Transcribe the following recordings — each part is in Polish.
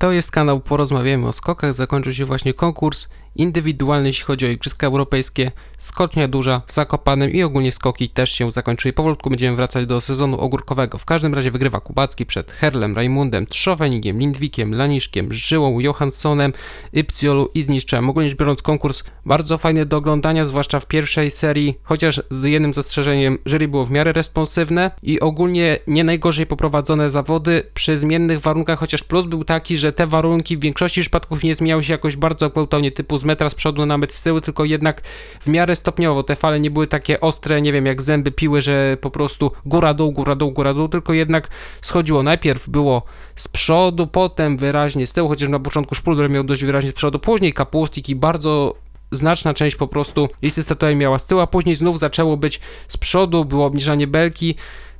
To jest kanał Porozmawiamy o skokach. Zakończył się właśnie konkurs indywidualny, jeśli chodzi o Igrzyska Europejskie. Skocznia duża w Zakopanem i ogólnie skoki też się zakończyły. Powolutku będziemy wracać do sezonu ogórkowego. W każdym razie wygrywa Kubacki przed Herlem, Raimundem, Trzowenigiem, Lindwikiem, Laniszkiem, Żyłą, Johanssonem, Ypsiolu i Zniszczem. Ogólnie biorąc konkurs bardzo fajny do oglądania, zwłaszcza w pierwszej serii, chociaż z jednym zastrzeżeniem, jury było w miarę responsywne i ogólnie nie najgorzej poprowadzone zawody przy zmiennych warunkach, chociaż plus był taki, że te warunki w większości przypadków nie zmieniały się jakoś bardzo gwałtownie, typu z metra z przodu na metr z tyłu, tylko jednak w miarę stopniowo. Te fale nie były takie ostre, nie wiem, jak zęby piły, że po prostu góra dół, góra dół, góra dół, tylko jednak schodziło. Najpierw było z przodu, potem wyraźnie z tyłu, chociaż na początku Szpulder miał dość wyraźnie z przodu, później Kapustik i bardzo znaczna część po prostu listy startowej miała z tyłu, a później znów zaczęło być z przodu, było obniżanie belki,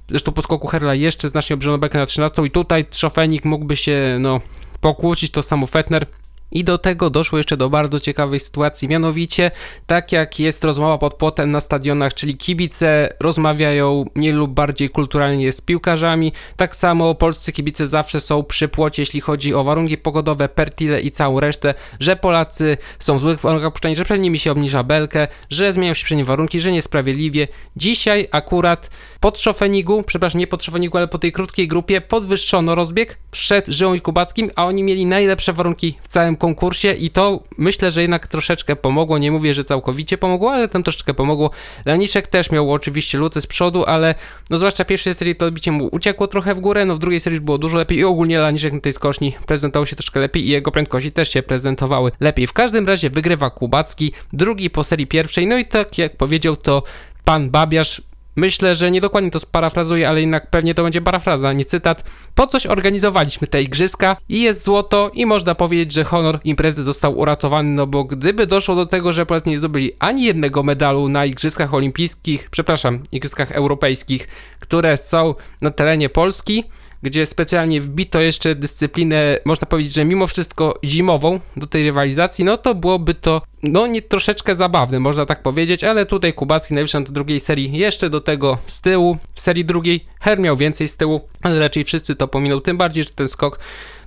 zresztą po skoku Herla jeszcze znacznie obniżono belkę na 13 i tutaj Trzofenik mógłby się, no, pokłócić, to samo Fetner, i do tego doszło jeszcze do bardzo ciekawej sytuacji, mianowicie tak jak jest rozmowa pod płotem na stadionach, czyli kibice rozmawiają mniej lub bardziej kulturalnie z piłkarzami, tak samo polscy kibice zawsze są przy płocie, jeśli chodzi o warunki pogodowe, pertile i całą resztę, że Polacy są w złych warunkach puszczani, że przed nimi się obniża belkę, że zmieniają się przed nimi warunki, że niesprawiedliwie. Dzisiaj akurat pod Szofenigu, przepraszam, nie pod Szofenigu, ale po tej krótkiej grupie podwyższono rozbieg przed Żyłą i Kubackim, a oni mieli najlepsze warunki w całym konkursie i to myślę, że jednak troszeczkę pomogło. Nie mówię, że całkowicie pomogło, ale tam troszeczkę pomogło. Laniszek też miał oczywiście luty z przodu, ale no zwłaszcza w pierwszej serii to odbicie mu uciekło trochę w górę, no w drugiej serii było dużo lepiej i ogólnie Laniszek na tej skoczni prezentował się troszkę lepiej i jego prędkości też się prezentowały lepiej. W każdym razie wygrywa Kubacki, drugi po serii pierwszej, no i tak jak powiedział to pan Babiarz, Myślę, że nie dokładnie to sparafrazuję, ale jednak pewnie to będzie parafraza, nie cytat. Po coś organizowaliśmy te igrzyska i jest złoto i można powiedzieć, że honor imprezy został uratowany, no bo gdyby doszło do tego, że Polacy nie zdobyli ani jednego medalu na igrzyskach olimpijskich, przepraszam, igrzyskach europejskich, które są na terenie Polski, gdzie specjalnie wbito jeszcze dyscyplinę, można powiedzieć, że mimo wszystko zimową do tej rywalizacji, no to byłoby to no nie troszeczkę zabawne, można tak powiedzieć, ale tutaj Kubacki najwyższy do drugiej serii jeszcze do tego z tyłu. W serii drugiej Her miał więcej z tyłu, ale raczej wszyscy to pominął, tym bardziej, że ten skok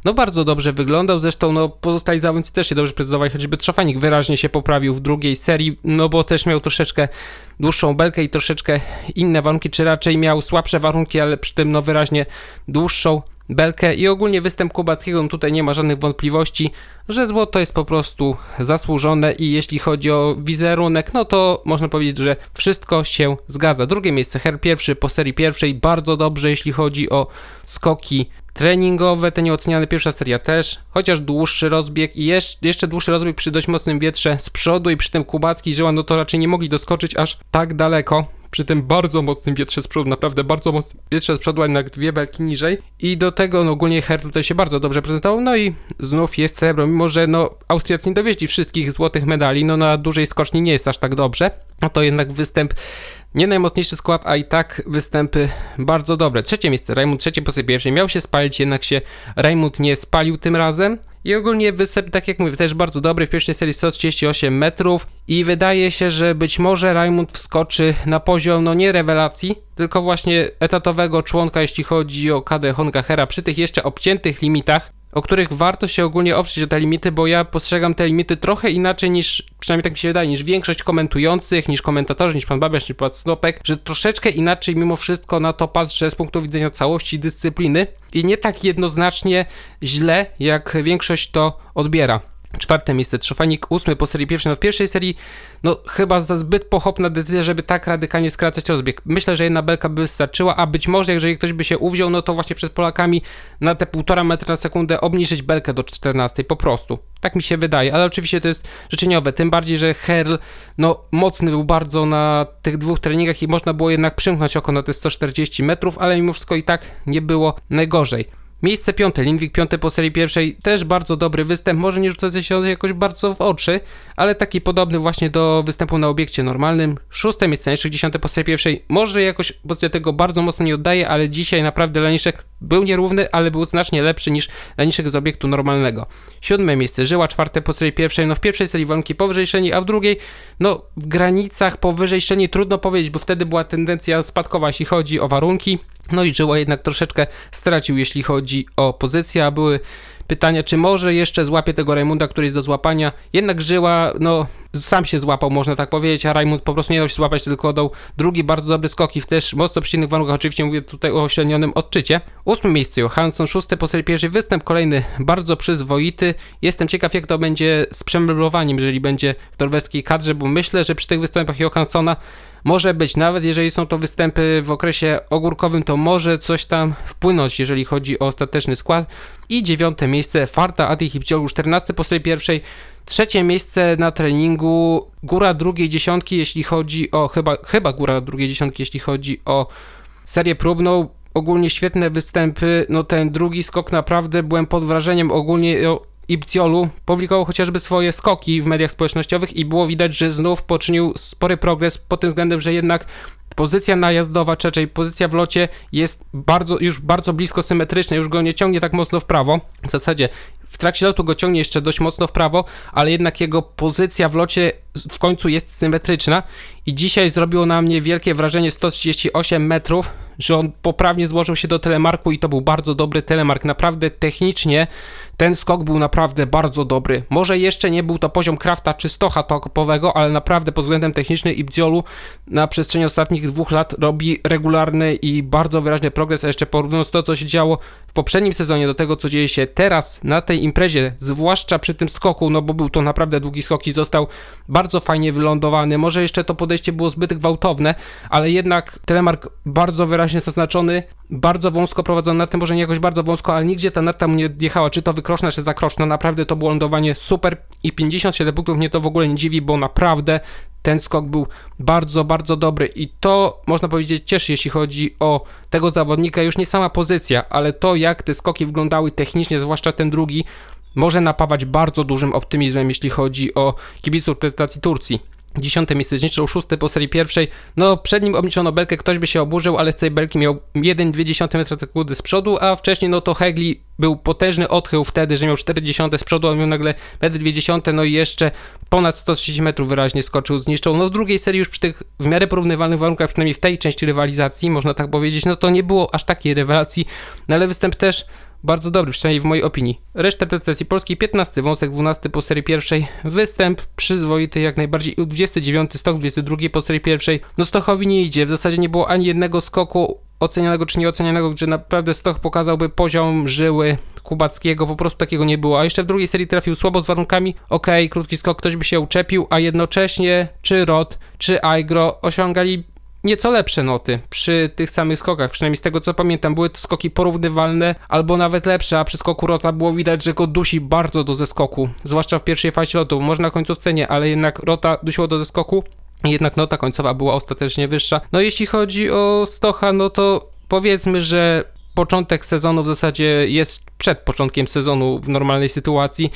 no bardzo dobrze wyglądał, zresztą no pozostali zawodnicy też się dobrze prezentowali, choćby Trzofanik wyraźnie się poprawił w drugiej serii, no bo też miał troszeczkę dłuższą belkę i troszeczkę inne warunki, czy raczej miał słabsze warunki, ale przy tym no wyraźnie dłuższą belkę i ogólnie występ Kubackiego, no tutaj nie ma żadnych wątpliwości, że złoto jest po prostu zasłużone i jeśli chodzi o wizerunek, no to można powiedzieć, że wszystko się zgadza. Drugie miejsce, Her pierwszy po serii pierwszej, bardzo dobrze jeśli chodzi o skoki treningowe, te nieoceniane pierwsza seria też, chociaż dłuższy rozbieg i jeszcze, dłuższy rozbieg przy dość mocnym wietrze z przodu i przy tym Kubacki i Żyła, no to raczej nie mogli doskoczyć aż tak daleko. Przy tym bardzo mocnym wietrze z przodu, naprawdę bardzo mocnym wietrze z przodu, a jednak dwie belki niżej. I do tego no, ogólnie Her tutaj się bardzo dobrze prezentował, no i znów jest srebro, mimo że no Austriacy nie dowieźli wszystkich złotych medali, no na dużej skoczni nie jest aż tak dobrze, no to jednak występ nie najmocniejszy skład, a i tak występy bardzo dobre. Trzecie miejsce, Raimund trzecie po sobie pierwszej. Miał się spalić, jednak się Raimund nie spalił tym razem. I ogólnie występ, tak jak mówię, też bardzo dobry. W pierwszej serii 138 metrów i wydaje się, że być może Raimund wskoczy na poziom, no nie rewelacji, tylko właśnie etatowego członka, jeśli chodzi o kadrę Hongahera przy tych jeszcze obciętych limitach o których warto się ogólnie oprzeć o te limity, bo ja postrzegam te limity trochę inaczej niż, przynajmniej tak mi się wydaje, niż większość komentujących, niż komentatorzy, niż pan Babiarz, niż pan Snopek, że troszeczkę inaczej mimo wszystko na to patrzę z punktu widzenia całości dyscypliny i nie tak jednoznacznie źle, jak większość to odbiera. Czwarte miejsce Trzofanik, ósmy po serii pierwszej. No w pierwszej serii, no chyba za zbyt pochopna decyzja, żeby tak radykalnie skracać rozbieg. Myślę, że jedna belka by wystarczyła, a być może jeżeli ktoś by się uwziął, no to właśnie przed Polakami na te półtora metra na sekundę obniżyć belkę do 14 po prostu. Tak mi się wydaje, ale oczywiście to jest życzeniowe, tym bardziej, że Herl, no mocny był bardzo na tych dwóch treningach i można było jednak przymknąć oko na te 140 metrów, ale mimo wszystko i tak nie było najgorzej. Miejsce piąte, Lindwik piąty po serii pierwszej, też bardzo dobry występ, może nie rzucający się jakoś bardzo w oczy, ale taki podobny właśnie do występu na obiekcie normalnym. Szóste miejsce, Laniszek dziesiąte po serii pierwszej, może jakoś pozycja tego bardzo mocno nie oddaje, ale dzisiaj naprawdę Laniszek był nierówny, ale był znacznie lepszy niż Laniszek z obiektu normalnego. Siódme miejsce, Żyła czwarte po serii pierwszej, no w pierwszej serii warunki powyżej średniej, a w drugiej, no w granicach powyżej średniej trudno powiedzieć, bo wtedy była tendencja spadkowa, jeśli chodzi o warunki. No i Żyła jednak troszeczkę stracił, jeśli chodzi o pozycję, a były pytania, czy może jeszcze złapie tego Raimunda, który jest do złapania. Jednak Żyła, no, sam się złapał, można tak powiedzieć, a Raimund po prostu nie dał się złapać, tylko dał drugi bardzo dobry skok i w też mocno przyjemnych warunkach, oczywiście mówię tutaj o ośrednionym odczycie. Ósme miejsce Johansson, szósty po serii pierwszej występ, kolejny bardzo przyzwoity. Jestem ciekaw, jak to będzie z przemeblowaniem, jeżeli będzie w norweskiej kadrze, bo myślę, że przy tych występach Johanssona może być, nawet jeżeli są to występy w okresie ogórkowym, to może coś tam wpłynąć, jeżeli chodzi o ostateczny skład. I dziewiąte miejsce Farta Adi Hipciolu, 14 po serii pierwszej. Trzecie miejsce na treningu, góra drugiej dziesiątki, jeśli chodzi o, chyba, chyba góra drugiej dziesiątki, jeśli chodzi o serię próbną. Ogólnie świetne występy, no ten drugi skok naprawdę byłem pod wrażeniem ogólnie Ibciolu publikował chociażby swoje skoki w mediach społecznościowych i było widać, że znów poczynił spory progres pod tym względem, że jednak pozycja najazdowa, czy raczej pozycja w locie jest bardzo, już bardzo blisko symetryczna, już go nie ciągnie tak mocno w prawo. W zasadzie w trakcie lotu go ciągnie jeszcze dość mocno w prawo, ale jednak jego pozycja w locie w końcu jest symetryczna i dzisiaj zrobiło na mnie wielkie wrażenie 138 metrów, że on poprawnie złożył się do telemarku i to był bardzo dobry telemark. Naprawdę technicznie ten skok był naprawdę bardzo dobry. Może jeszcze nie był to poziom Krafta czy Stocha topowego, ale naprawdę pod względem technicznym Ibdziolu na przestrzeni ostatnich dwóch lat robi regularny i bardzo wyraźny progres, a jeszcze porównując to, co się działo w poprzednim sezonie do tego, co dzieje się teraz na tej imprezie, zwłaszcza przy tym skoku, no bo był to naprawdę długi skok i został bardzo fajnie wylądowany. Może jeszcze to podejście było zbyt gwałtowne, ale jednak telemark bardzo wyraźnie zaznaczony, bardzo wąsko prowadzony na tym, może nie jakoś bardzo wąsko, ale nigdzie ta narta mu nie odjechała, czy to wykroczna, czy zakroczna. Naprawdę to było lądowanie super i 57 punktów mnie to w ogóle nie dziwi, bo naprawdę ten skok był bardzo, bardzo dobry i to można powiedzieć cieszy, jeśli chodzi o tego zawodnika, już nie sama pozycja, ale to jak te skoki wyglądały technicznie, zwłaszcza ten drugi, może napawać bardzo dużym optymizmem, jeśli chodzi o kibiców prezentacji Turcji. Dziesiąte miejsce zniszczył, szóste po serii pierwszej. No, przed nim obliczono belkę, ktoś by się oburzył, ale z tej belki miał 1,2 metra sekundy z przodu, a wcześniej no to Hegli był potężny odchył wtedy, że miał 40 z przodu, a miał nagle 1,2 m, no i jeszcze ponad 130 metrów wyraźnie skoczył, zniszczył. No w drugiej serii już przy tych w miarę porównywalnych warunkach, przynajmniej w tej części rywalizacji, można tak powiedzieć, no to nie było aż takiej rewelacji, no ale występ też bardzo dobry, przynajmniej w mojej opinii. Reszta prezentacji Polski 15, wąsek 12 po serii pierwszej, występ przyzwoity jak najbardziej, 29 stok, 22 po serii pierwszej. No Stochowi nie idzie, w zasadzie nie było ani jednego skoku ocenianego czy nieocenianego, gdzie naprawdę Stoch pokazałby poziom żyły Kubackiego, po prostu takiego nie było. A jeszcze w drugiej serii trafił słabo z warunkami, okay, krótki skok, ktoś by się uczepił, a jednocześnie czy Rod, czy Aigro osiągali nieco lepsze noty przy tych samych skokach, przynajmniej z tego co pamiętam, były to skoki porównywalne albo nawet lepsze, a przy skoku Rota było widać, że go dusi bardzo do zeskoku, zwłaszcza w pierwszej fazie lotu, może na końcówce nie, ale jednak Rota dusiło do zeskoku, jednak nota końcowa była ostatecznie wyższa. No jeśli chodzi o Stocha, no to powiedzmy, że początek sezonu w zasadzie jest przed początkiem sezonu w normalnej sytuacji,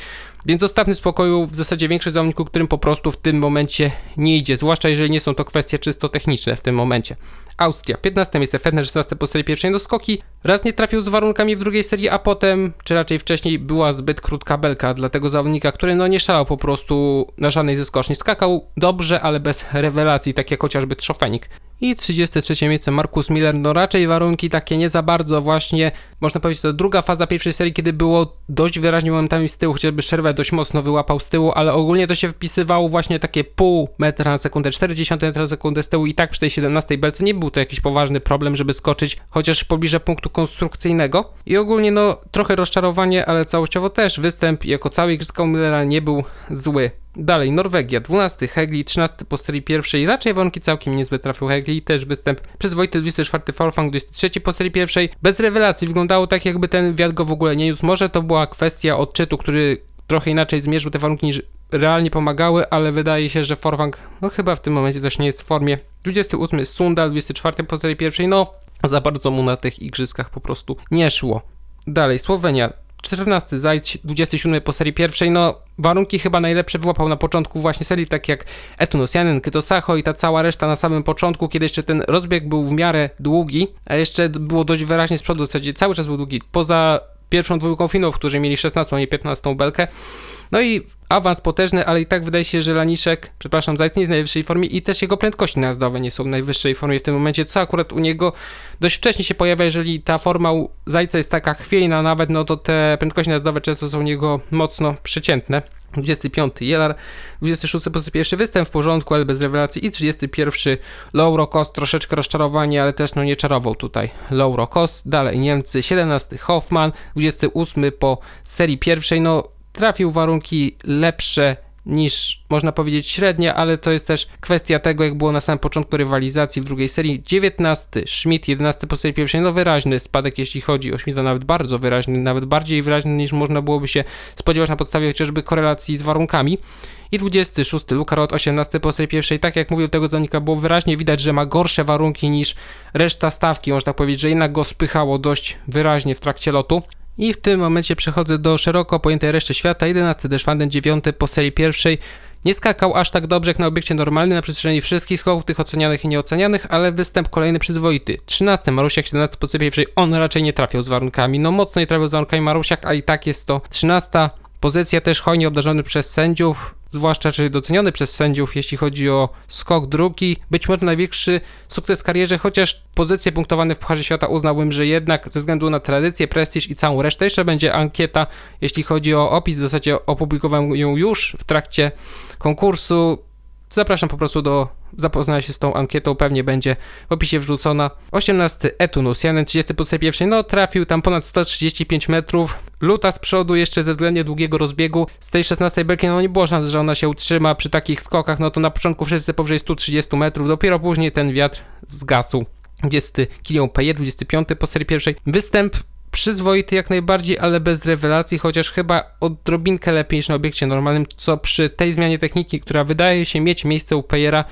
więc zostawmy spokoju w zasadzie większość zawodników, którym po prostu w tym momencie nie idzie, zwłaszcza jeżeli nie są to kwestie czysto techniczne w tym momencie. Austria, 15 miejsce, Fedner 16 po serii pierwszej do skoki, raz nie trafił z warunkami w drugiej serii, a potem, czy raczej wcześniej, była zbyt krótka belka dla tego zawodnika, który no nie szalał po prostu na żadnej ze skoczni. Skakał dobrze, ale bez rewelacji, tak jak chociażby Trzofenik. I 33 miejsce Markus Miller, no raczej warunki takie nie za bardzo właśnie, można powiedzieć, to druga faza pierwszej serii, kiedy było dość wyraźnie momentami z tyłu, chociażby Szerwet dość mocno wyłapał z tyłu, ale ogólnie to się wpisywało właśnie takie pół metra na sekundę, 40 metra na sekundę z tyłu i tak przy tej 17 belce nie był to jakiś poważny problem, żeby skoczyć chociaż pobliże punktu konstrukcyjnego. I ogólnie no trochę rozczarowanie, ale całościowo też występ jako cały Igrzyska Millera nie był zły. Dalej, Norwegia, 12, Hegli, 13 po serii pierwszej, raczej warunki całkiem niezbyt trafił Hegli, też występ przyzwoity, 24 Forfang, 23 po serii pierwszej, bez rewelacji, wyglądało tak jakby ten wiatr go w ogóle nie niósł, może to była kwestia odczytu, który trochę inaczej zmierzył te warunki niż realnie pomagały, ale wydaje się, że Forfang, no chyba w tym momencie też nie jest w formie. 28 Sundal, 24 po serii pierwszej, no za bardzo mu na tych igrzyskach po prostu nie szło. Dalej, Słowenia, 14 Zajc, 27 po serii pierwszej, no warunki chyba najlepsze wyłapał na początku właśnie serii, tak jak Etunosianen, Kytosacho i ta cała reszta na samym początku, kiedy jeszcze ten rozbieg był w miarę długi, a jeszcze było dość wyraźnie z przodu, w zasadzie cały czas był długi, poza pierwszą dwójką finów, którzy mieli 16, a nie 15 belkę. No i awans potężny, ale i tak wydaje się, że Laniszek, przepraszam, Zajc nie jest w najwyższej formie i też jego prędkości najazdowe nie są w najwyższej formie w tym momencie, co akurat u niego dość wcześnie się pojawia, jeżeli ta forma u Zajca jest taka chwiejna nawet, no to te prędkości najazdowe często są u niego mocno przeciętne. 25 Jelar, 26 po pierwszy występ w porządku, ale bez rewelacji i 31 Lauro Cost, troszeczkę rozczarowanie, ale też no nie czarował tutaj Lauro Cost, dalej Niemcy, 17 Hoffman, 28 po serii pierwszej, no trafił warunki lepsze niż można powiedzieć średnia, ale to jest też kwestia tego, jak było na samym początku rywalizacji w drugiej serii. 19 Schmidt, 11 po serii pierwszej, no wyraźny spadek, jeśli chodzi o Schmidta, nawet bardzo wyraźny, nawet bardziej wyraźny niż można byłoby się spodziewać na podstawie chociażby korelacji z warunkami. I 26 Luka Rot, 18 po serii pierwszej, tak jak mówił tego zawodnika, było wyraźnie widać, że ma gorsze warunki niż reszta stawki, można tak powiedzieć, że jednak go spychało dość wyraźnie w trakcie lotu. I w tym momencie przechodzę do szeroko pojętej reszty świata. 11 Deszwanden, 9 po serii pierwszej. Nie skakał aż tak dobrze jak na obiekcie normalnym na przestrzeni wszystkich skoków, tych ocenianych i nieocenianych, ale występ kolejny przyzwoity. 13 Marusiak, 17 po serii pierwszej. On raczej nie trafiał z warunkami. No mocno nie trafiał z warunkami Marusiak, a i tak jest to 13 pozycja też hojnie obdarzony przez sędziów zwłaszcza czy doceniony przez sędziów, jeśli chodzi o skok drugi, być może największy sukces w karierze, chociaż pozycje punktowane w Pucharze Świata uznałbym, że jednak ze względu na tradycję, prestiż i całą resztę, jeszcze będzie ankieta, jeśli chodzi o opis, w zasadzie opublikowałem ją już w trakcie konkursu, Zapraszam po prostu do zapoznania się z tą ankietą, pewnie będzie w opisie wrzucona. 18 Etunus, Janen 30 po pierwszej, no trafił tam ponad 135 metrów. Luta z przodu jeszcze ze względnie długiego rozbiegu. Z tej 16 belki no nie było szans, że ona się utrzyma przy takich skokach, no to na początku wszyscy powyżej 130 metrów, dopiero później ten wiatr zgasł. 20 Kilian Paye, 25 po serii pierwszej. Występ przyzwoity jak najbardziej, ale bez rewelacji, chociaż chyba odrobinkę lepiej niż na obiekcie normalnym, co przy tej zmianie techniki, która wydaje się mieć miejsce u Payera,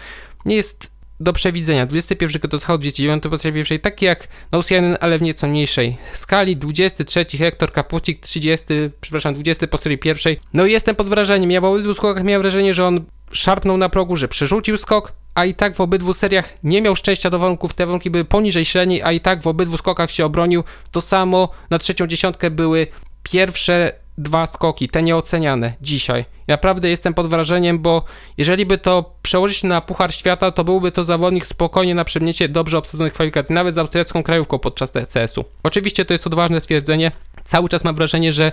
nie jest do przewidzenia. 21 to schał 29 po serii pierwszej, taki jak Nausianen, ale w nieco mniejszej skali. 23 Hektor Kapucik, 30, przepraszam, 20 po serii pierwszej. No i jestem pod wrażeniem. Ja w obydwu skokach miałem wrażenie, że on szarpnął na progu, że przerzucił skok, a i tak w obydwu seriach nie miał szczęścia do warunków, te warunki były poniżej średniej, a i tak w obydwu skokach się obronił. To samo na trzecią dziesiątkę były pierwsze dwa skoki, te nieoceniane dzisiaj. Naprawdę jestem pod wrażeniem, bo jeżeli by to przełożyć na Puchar Świata, to byłby to zawodnik spokojnie na przemniecie dobrze obsadzonych kwalifikacji, nawet z austriacką krajówką podczas TCS-u. Oczywiście to jest odważne stwierdzenie. Cały czas mam wrażenie, że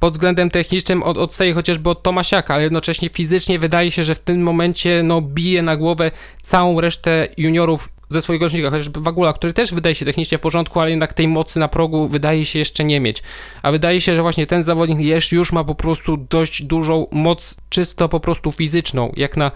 pod względem technicznym od, odstaje chociażby od Tomasiaka, ale jednocześnie fizycznie wydaje się, że w tym momencie no, bije na głowę całą resztę juniorów ze swojego rocznika, chociażby Wagula, który też wydaje się technicznie w porządku, ale jednak tej mocy na progu wydaje się jeszcze nie mieć. A wydaje się, że właśnie ten zawodnik jeszcze już ma po prostu dość dużą moc czysto po prostu fizyczną, jak na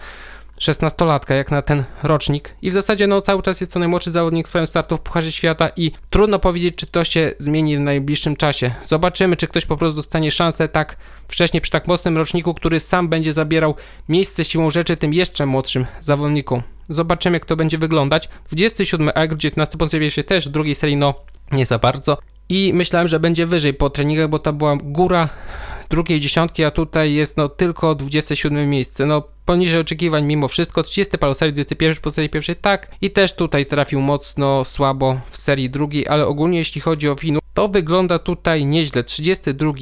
16-latka jak na ten rocznik i w zasadzie no cały czas jest to najmłodszy zawodnik z prawem startu w Pucharze Świata i trudno powiedzieć, czy to się zmieni w najbliższym czasie. Zobaczymy, czy ktoś po prostu dostanie szansę tak wcześnie przy tak mocnym roczniku, który sam będzie zabierał miejsce siłą rzeczy tym jeszcze młodszym zawodnikom. Zobaczymy, jak to będzie wyglądać. 27 Agr, 19 pozycja się też w drugiej serii, no nie za bardzo. I myślałem, że będzie wyżej po treningach, bo to była góra drugiej dziesiątki, a tutaj jest no tylko 27 miejsce. No poniżej oczekiwań mimo wszystko. 30 Palosari, 21 po serii pierwszej, tak. I też tutaj trafił mocno słabo w serii drugiej, ale ogólnie jeśli chodzi o winu, to wygląda tutaj nieźle. 32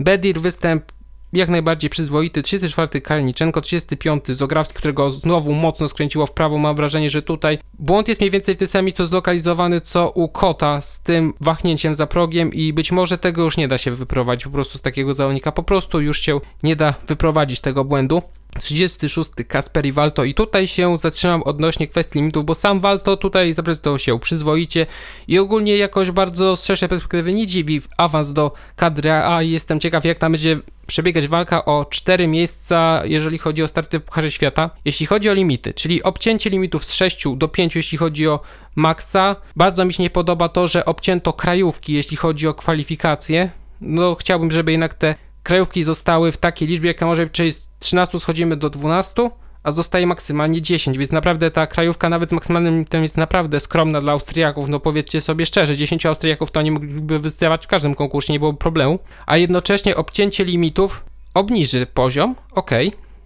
Bedir występ jak najbardziej przyzwoity. 34 Kalniczenko, 35 Zograwski, którego znowu mocno skręciło w prawo. Mam wrażenie, że tutaj błąd jest mniej więcej w tym samym to zlokalizowany co u Kota z tym wahnięciem za progiem i być może tego już nie da się wyprowadzić po prostu z takiego zawodnika. Po prostu już się nie da wyprowadzić tego błędu. 36 Kasperi Walto i tutaj się zatrzymam odnośnie kwestii limitów, bo sam Walto tutaj zaprezentował się przyzwoicie i ogólnie jakoś bardzo z szerszej perspektywy nie dziwi w awans do kadry A jestem ciekaw jak tam będzie przebiegać walka o 4 miejsca, jeżeli chodzi o starty w Pucharze Świata. Jeśli chodzi o limity, czyli obcięcie limitów z 6 do 5, jeśli chodzi o maksa, bardzo mi się nie podoba to, że obcięto krajówki, jeśli chodzi o kwalifikacje. No chciałbym, żeby jednak te krajówki zostały w takiej liczbie, jaka może być, czyli z 13 schodzimy do 12, a zostaje maksymalnie 10, więc naprawdę ta krajówka nawet z maksymalnym limitem jest naprawdę skromna dla Austriaków, no powiedzcie sobie szczerze, 10 Austriaków to oni mogliby wystartować w każdym konkursie, nie było problemu, a jednocześnie obcięcie limitów obniży poziom, ok,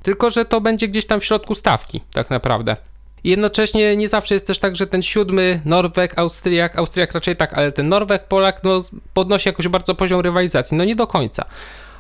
tylko że to będzie gdzieś tam w środku stawki, tak naprawdę. Jednocześnie nie zawsze jest też tak, że ten siódmy Norweg, Austriak, Austriak raczej tak, ale ten Norweg, Polak no, podnosi jakoś bardzo poziom rywalizacji. No nie do końca.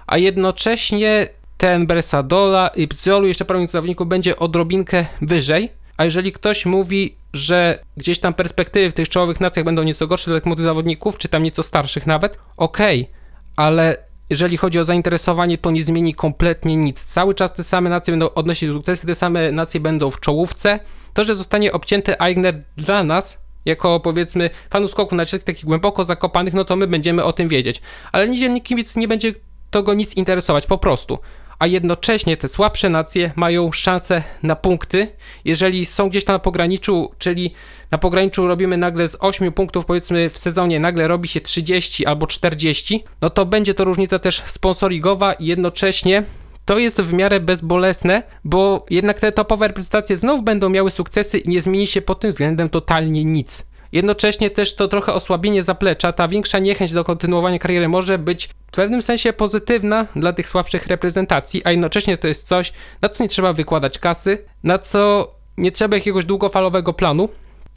A jednocześnie ten Bersadola i Pziolu, jeszcze parę zawodników będzie odrobinkę wyżej. A jeżeli ktoś mówi, że gdzieś tam perspektywy w tych czołowych nacjach będą nieco gorsze dla młodych zawodników, czy tam nieco starszych nawet, okej, okay, ale jeżeli chodzi o zainteresowanie, to nie zmieni kompletnie nic. Cały czas te same nacje będą odnosić sukcesy, te same nacje będą w czołówce. To, że zostanie obcięty Aigner dla nas, jako powiedzmy fanów skoku na takich głęboko zakopanych, no to my będziemy o tym wiedzieć. Ale niedzielny kibic nie będzie to go nic interesować, po prostu a jednocześnie te słabsze nacje mają szansę na punkty. Jeżeli są gdzieś tam na pograniczu, czyli na pograniczu robimy nagle z 8 punktów, powiedzmy w sezonie, nagle robi się 30 albo 40, no to będzie to różnica też sponsorigowa i jednocześnie to jest w miarę bezbolesne, bo jednak te topowe reprezentacje znów będą miały sukcesy i nie zmieni się pod tym względem totalnie nic. Jednocześnie też to trochę osłabienie zaplecza, ta większa niechęć do kontynuowania kariery może być w pewnym sensie pozytywna dla tych słabszych reprezentacji, a jednocześnie to jest coś, na co nie trzeba wykładać kasy, na co nie trzeba jakiegoś długofalowego planu,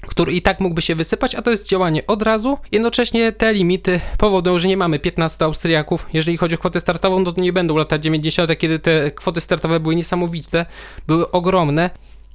który i tak mógłby się wysypać, a to jest działanie od razu. Jednocześnie te limity powodują, że nie mamy 15 Austriaków. Jeżeli chodzi o kwotę startową, no to nie będą lata 90., kiedy te kwoty startowe były niesamowite, były ogromne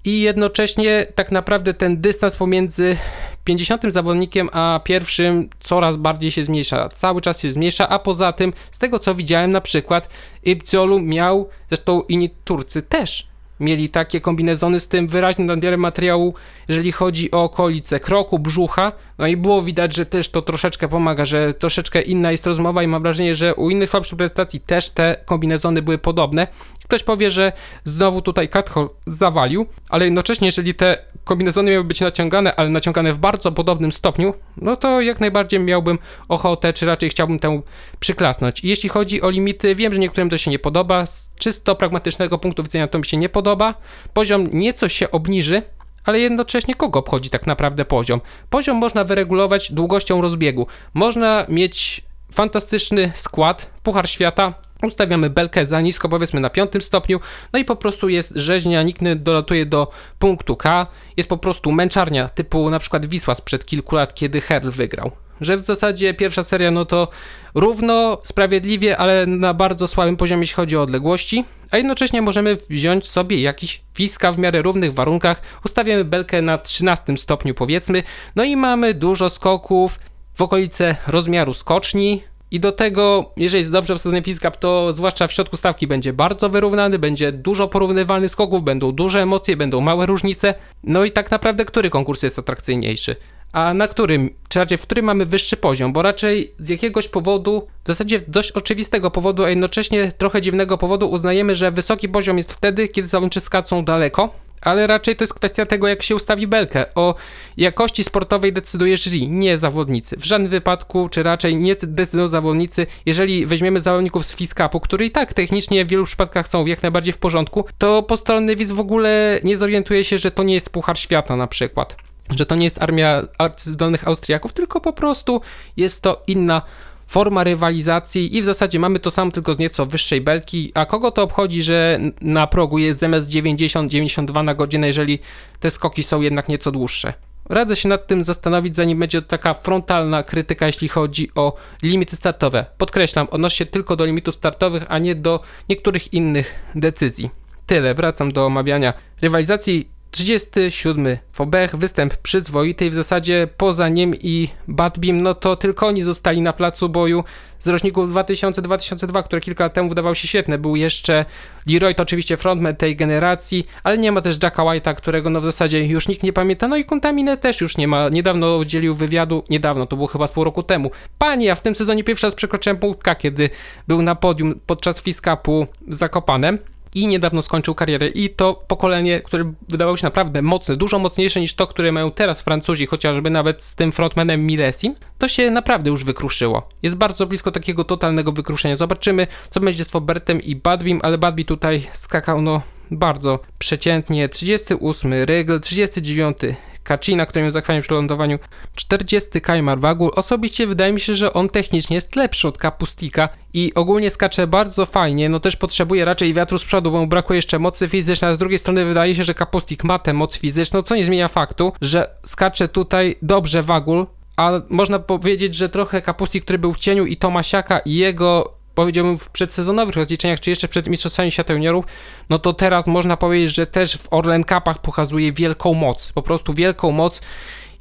i jednocześnie tak naprawdę ten dystans pomiędzy 50 zawodnikiem a pierwszym coraz bardziej się zmniejsza, cały czas się zmniejsza, a poza tym z tego co widziałem na przykład Ibciolu miał, zresztą inni Turcy też mieli takie kombinezony z tym wyraźnym nadmiarem materiału, jeżeli chodzi o okolice kroku, brzucha, no i było widać, że też to troszeczkę pomaga, że troszeczkę inna jest rozmowa i mam wrażenie, że u innych słabszych prezentacji też te kombinezony były podobne. Ktoś powie, że znowu tutaj Kathol zawalił, ale jednocześnie, jeżeli te kombinezony miały być naciągane, ale naciągane w bardzo podobnym stopniu, no to jak najbardziej miałbym ochotę, czy raczej chciałbym temu przyklasnąć. Jeśli chodzi o limity, wiem, że niektórym to się nie podoba, z czysto pragmatycznego punktu widzenia to mi się nie podoba. Poziom nieco się obniży, ale jednocześnie kogo obchodzi tak naprawdę poziom? Poziom można wyregulować długością rozbiegu. Można mieć fantastyczny skład, Puchar Świata, Ustawiamy belkę za nisko, powiedzmy na piątym stopniu, no i po prostu jest rzeźnia, nikt nie dolatuje do punktu K, jest po prostu męczarnia, typu na przykład Wisła sprzed kilku lat, kiedy Herl wygrał. Że w zasadzie pierwsza seria, no to równo, sprawiedliwie, ale na bardzo słabym poziomie, jeśli chodzi o odległości, a jednocześnie możemy wziąć sobie jakiś wiska w miarę równych warunkach, ustawiamy belkę na 13 stopniu powiedzmy, no i mamy dużo skoków w okolice rozmiaru skoczni, i do tego, jeżeli jest dobrze obsadzony Fizzgap, to zwłaszcza w środku stawki będzie bardzo wyrównany, będzie dużo porównywalnych skoków, będą duże emocje, będą małe różnice. No i tak naprawdę, który konkurs jest atrakcyjniejszy? A na którym, czy raczej w którym mamy wyższy poziom? Bo raczej z jakiegoś powodu, w zasadzie dość oczywistego powodu, a jednocześnie trochę dziwnego powodu uznajemy, że wysoki poziom jest wtedy, kiedy zawodniczy skacą daleko, ale raczej to jest kwestia tego, jak się ustawi belkę. O jakości sportowej decyduje jury, nie zawodnicy. W żadnym wypadku, czy raczej nie decydują zawodnicy. Jeżeli weźmiemy zawodników z Fiskapu, który i tak technicznie w wielu przypadkach są jak najbardziej w porządku, to postronny widz w ogóle nie zorientuje się, że to nie jest Puchar Świata na przykład. Że to nie jest armia arcyzdolnych Austriaków, tylko po prostu jest to inna forma rywalizacji i w zasadzie mamy to samo, tylko z nieco wyższej belki. A kogo to obchodzi, że na progu jest zamiast 90-92 na godzinę, jeżeli te skoki są jednak nieco dłuższe? Radzę się nad tym zastanowić, zanim będzie taka frontalna krytyka, jeśli chodzi o limity startowe. Podkreślam, odnosi się tylko do limitów startowych, a nie do niektórych innych decyzji. Tyle, wracam do omawiania rywalizacji 37 Fobech, występ przyzwoity w zasadzie poza nim i Badbim, no to tylko oni zostali na placu boju z roczników 2000-2002, które kilka lat temu wydawał się świetne. Był jeszcze Leroy, to oczywiście frontman tej generacji, ale nie ma też Jacka White'a, którego no w zasadzie już nikt nie pamięta. No i Contamine też już nie ma. Niedawno udzielił wywiadu, niedawno, to było chyba z pół roku temu. Panie, ja w tym sezonie pierwszy raz przekroczyłem punktka, kiedy był na podium podczas Fiskapu z Zakopanem i niedawno skończył karierę. I to pokolenie, które wydawało się naprawdę mocne, dużo mocniejsze niż to, które mają teraz Francuzi, chociażby nawet z tym frontmanem Milesim, to się naprawdę już wykruszyło. Jest bardzo blisko takiego totalnego wykruszenia. Zobaczymy, co będzie z Fobertem i Badbim, ale Badbi tutaj skakał, no bardzo przeciętnie. 38 Rygl, 39 Kacina, który ją zachwalił przy lądowaniu. 40 Kajmar Wagul. Osobiście wydaje mi się, że on technicznie jest lepszy od Kapustika i ogólnie skacze bardzo fajnie, no też potrzebuje raczej wiatru z przodu, bo mu brakuje jeszcze mocy fizycznej, a z drugiej strony wydaje się, że Kapustik ma tę moc fizyczną, co nie zmienia faktu, że skacze tutaj dobrze Wagul, a można powiedzieć, że trochę Kapustik, który był w cieniu i Tomasiaka i jego powiedziałbym w przedsezonowych rozliczeniach, czy jeszcze przed Mistrzostwami Świata Juniorów, no to teraz można powiedzieć, że też w Orlen Cupach pokazuje wielką moc, po prostu wielką moc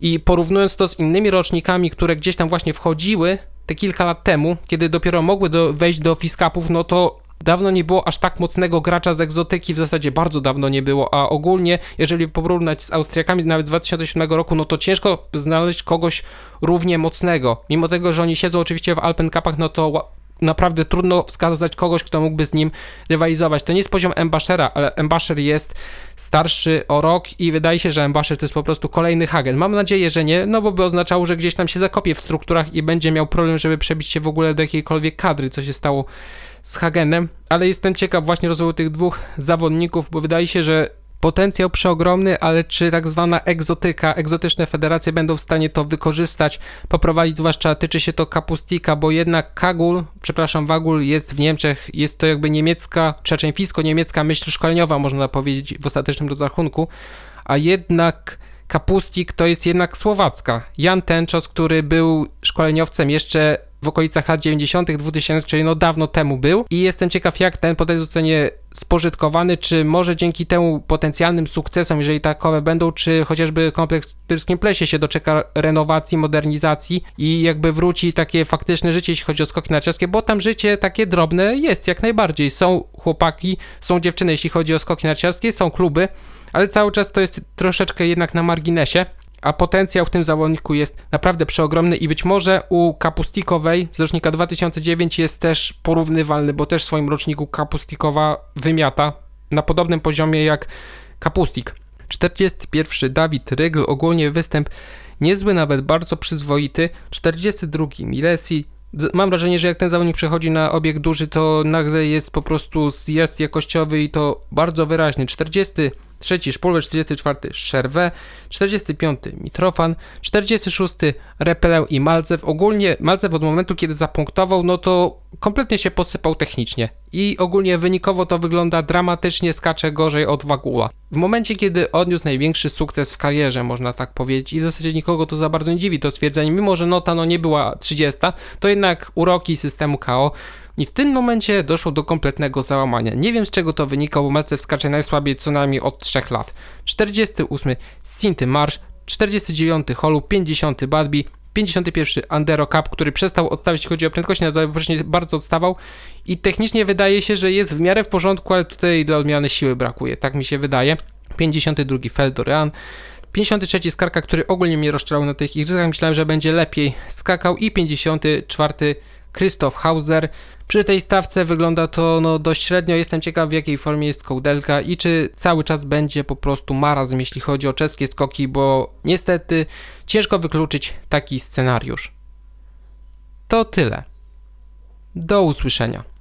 i porównując to z innymi rocznikami, które gdzieś tam właśnie wchodziły te kilka lat temu, kiedy dopiero mogły do, wejść do Fiskapów, no to Dawno nie było aż tak mocnego gracza z egzotyki, w zasadzie bardzo dawno nie było, a ogólnie, jeżeli porównać z Austriakami nawet z 2007 roku, no to ciężko znaleźć kogoś równie mocnego. Mimo tego, że oni siedzą oczywiście w Alpen Cupach, no to naprawdę trudno wskazać kogoś, kto mógłby z nim rywalizować. To nie jest poziom Embashera, ale Embasher jest starszy o rok i wydaje się, że Embasher to jest po prostu kolejny Hagen. Mam nadzieję, że nie, no bo by oznaczało, że gdzieś tam się zakopie w strukturach i będzie miał problem, żeby przebić się w ogóle do jakiejkolwiek kadry, co się stało z Hagenem, ale jestem ciekaw właśnie rozwoju tych dwóch zawodników, bo wydaje się, że Potencjał przeogromny, ale czy tak zwana egzotyka, egzotyczne federacje będą w stanie to wykorzystać, poprowadzić, zwłaszcza tyczy się to Kapustika, bo jednak Kagul, przepraszam, Wagul jest w Niemczech, jest to jakby niemiecka, czeczeńfisko-niemiecka myśl szkoleniowa, można powiedzieć, w ostatecznym rozrachunku, a jednak Kapustik to jest jednak słowacka. Jan Tenczos, który był szkoleniowcem jeszcze w okolicach lat 90., 2000, czyli no dawno temu był i jestem ciekaw, jak ten potencjał zostanie spożytkowany, czy może dzięki temu potencjalnym sukcesom, jeżeli takowe będą, czy chociażby kompleks w Tyrskim Plesie się doczeka renowacji, modernizacji i jakby wróci takie faktyczne życie, jeśli chodzi o skoki narciarskie, bo tam życie takie drobne jest jak najbardziej. Są chłopaki, są dziewczyny, jeśli chodzi o skoki narciarskie, są kluby, ale cały czas to jest troszeczkę jednak na marginesie a potencjał w tym zawodniku jest naprawdę przeogromny i być może u Kapustikowej z rocznika 2009 jest też porównywalny, bo też w swoim roczniku Kapustikowa wymiata na podobnym poziomie jak Kapustik. 41 Dawid Rygl, ogólnie występ niezły, nawet bardzo przyzwoity. 42 Milesi. Mam wrażenie, że jak ten zawodnik przechodzi na obieg duży, to nagle jest po prostu zjazd jakościowy i to bardzo wyraźny. 40 trzeci Szpulwer, 44 Szerwę, 45 Mitrofan, 46 Repelę i Malcew. Ogólnie Malcew od momentu, kiedy zapunktował, no to kompletnie się posypał technicznie i ogólnie wynikowo to wygląda dramatycznie, skacze gorzej od Wagula. W momencie, kiedy odniósł największy sukces w karierze, można tak powiedzieć, i w zasadzie nikogo to za bardzo nie dziwi to stwierdzenie, mimo że nota no nie była 30, to jednak uroki systemu KO i w tym momencie doszło do kompletnego załamania. Nie wiem z czego to wynika, bo Malcew skacze najsłabiej co najmniej od 3 lat. 48 Sinty Marsz, 49 Holu, 50 Badby, 51 Andero Cup, który przestał odstawić, jeśli chodzi o prędkość na wcześniej bardzo odstawał i technicznie wydaje się, że jest w miarę w porządku, ale tutaj dla odmiany siły brakuje, tak mi się wydaje. 52 Feldorian, 53 Skarka, który ogólnie mnie rozczarował na tych igrzyskach, myślałem, że będzie lepiej skakał i 54 Krzysztof Hauser. Przy tej stawce wygląda to no, dość średnio. Jestem ciekaw, w jakiej formie jest kołdelka i czy cały czas będzie po prostu marazm, jeśli chodzi o czeskie skoki, bo niestety ciężko wykluczyć taki scenariusz. To tyle. Do usłyszenia.